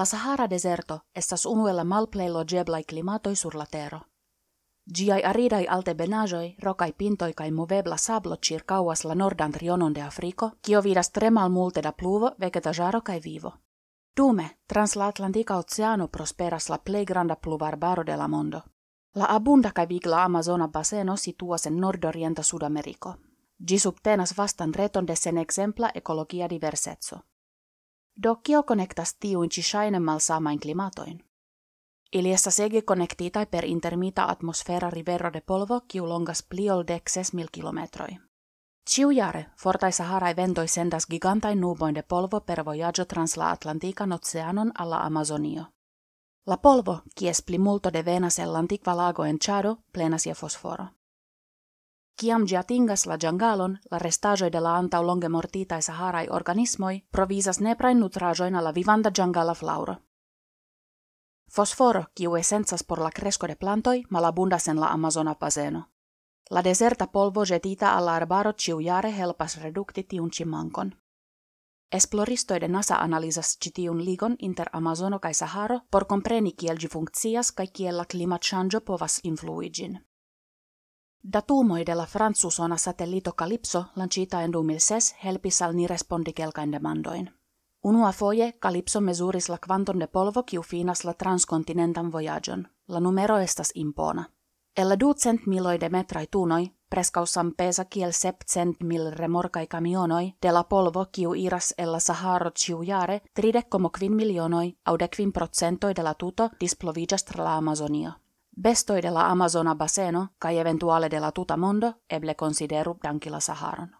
La Sahara deserto estas unuela malplej loĝeblaj klimatoj sur la tero. Ĝiaj aridaj altebenaĵoj, rokaj pintoj kaj movebla sablo ĉirkaŭas la nordan trionon de Afriko, kio vidas tre malmulte da pluvo, vegetaĵaro kaj vivo. Dume, trans la Atlantika Oceano prosperas la plej granda pluvarbaro de la mondo. La abunda kaj vigla Amazona baseno situas en nordorienta Sudameriko. Ĝi subtenas vastan reton de sen exempla ekologia diverseco. Do kio konektas tiujn ĉi ŝajne malsamajn klimatoin? Ili estas ege konektitaj per intermita atmosfera rivero de polvo kiu longas pli ol dek ses mil kilometroj. Ĉiujare fortaj saharaj ventoj sendas gigantajn nubojn de polvo per vojaĝo trans la Atlantikan oceanon al la Amazonio. La polvo, kies plimulto devenas el antikva lago en Ĉado, plenas je fosforo. Kiam atingas la ĝangalon, la restaĵoj de la antaŭlonge mortitaj saharaj organismoj provizas neprajn nutraĵojn al la vivanda ĝangala flaŭro. Fosforo, kiu esencas por la cresco de plantoj, malabundas en la Amazona bazeno. La deserta polvo jetita al la arbaro ĉiujare helpas redukti tiun ĉi mankon. Esploristoj de NASA analizas ĉi tiun ligon inter Amazono kaj Saharo por kompreni kiel ĝi funkcias kaj kiel la klimatŝanĝo povas influi ĝin. Datumoj de la francusona satellito Calypso lancita en 2006 helpis al ni respondi kelkajn demandojn. Unua foje Calypso mesuris la kvanton de polvo kiu finas la transkontinentan vojaĝon. La numero estas impona. Ella ducent miloi de metrai tunoi, prescau pesa kiel sepcent mil remorcai camionoi, de la polvo kiu iras ella Saharo ciujare, tride como quin milionoi, au de quin procentoi de la tuto displovigas tra la Amazonio. Bestoi de la Amazona baseno, kai eventuale de la tuta mondo, eble consideru dankila Saharon.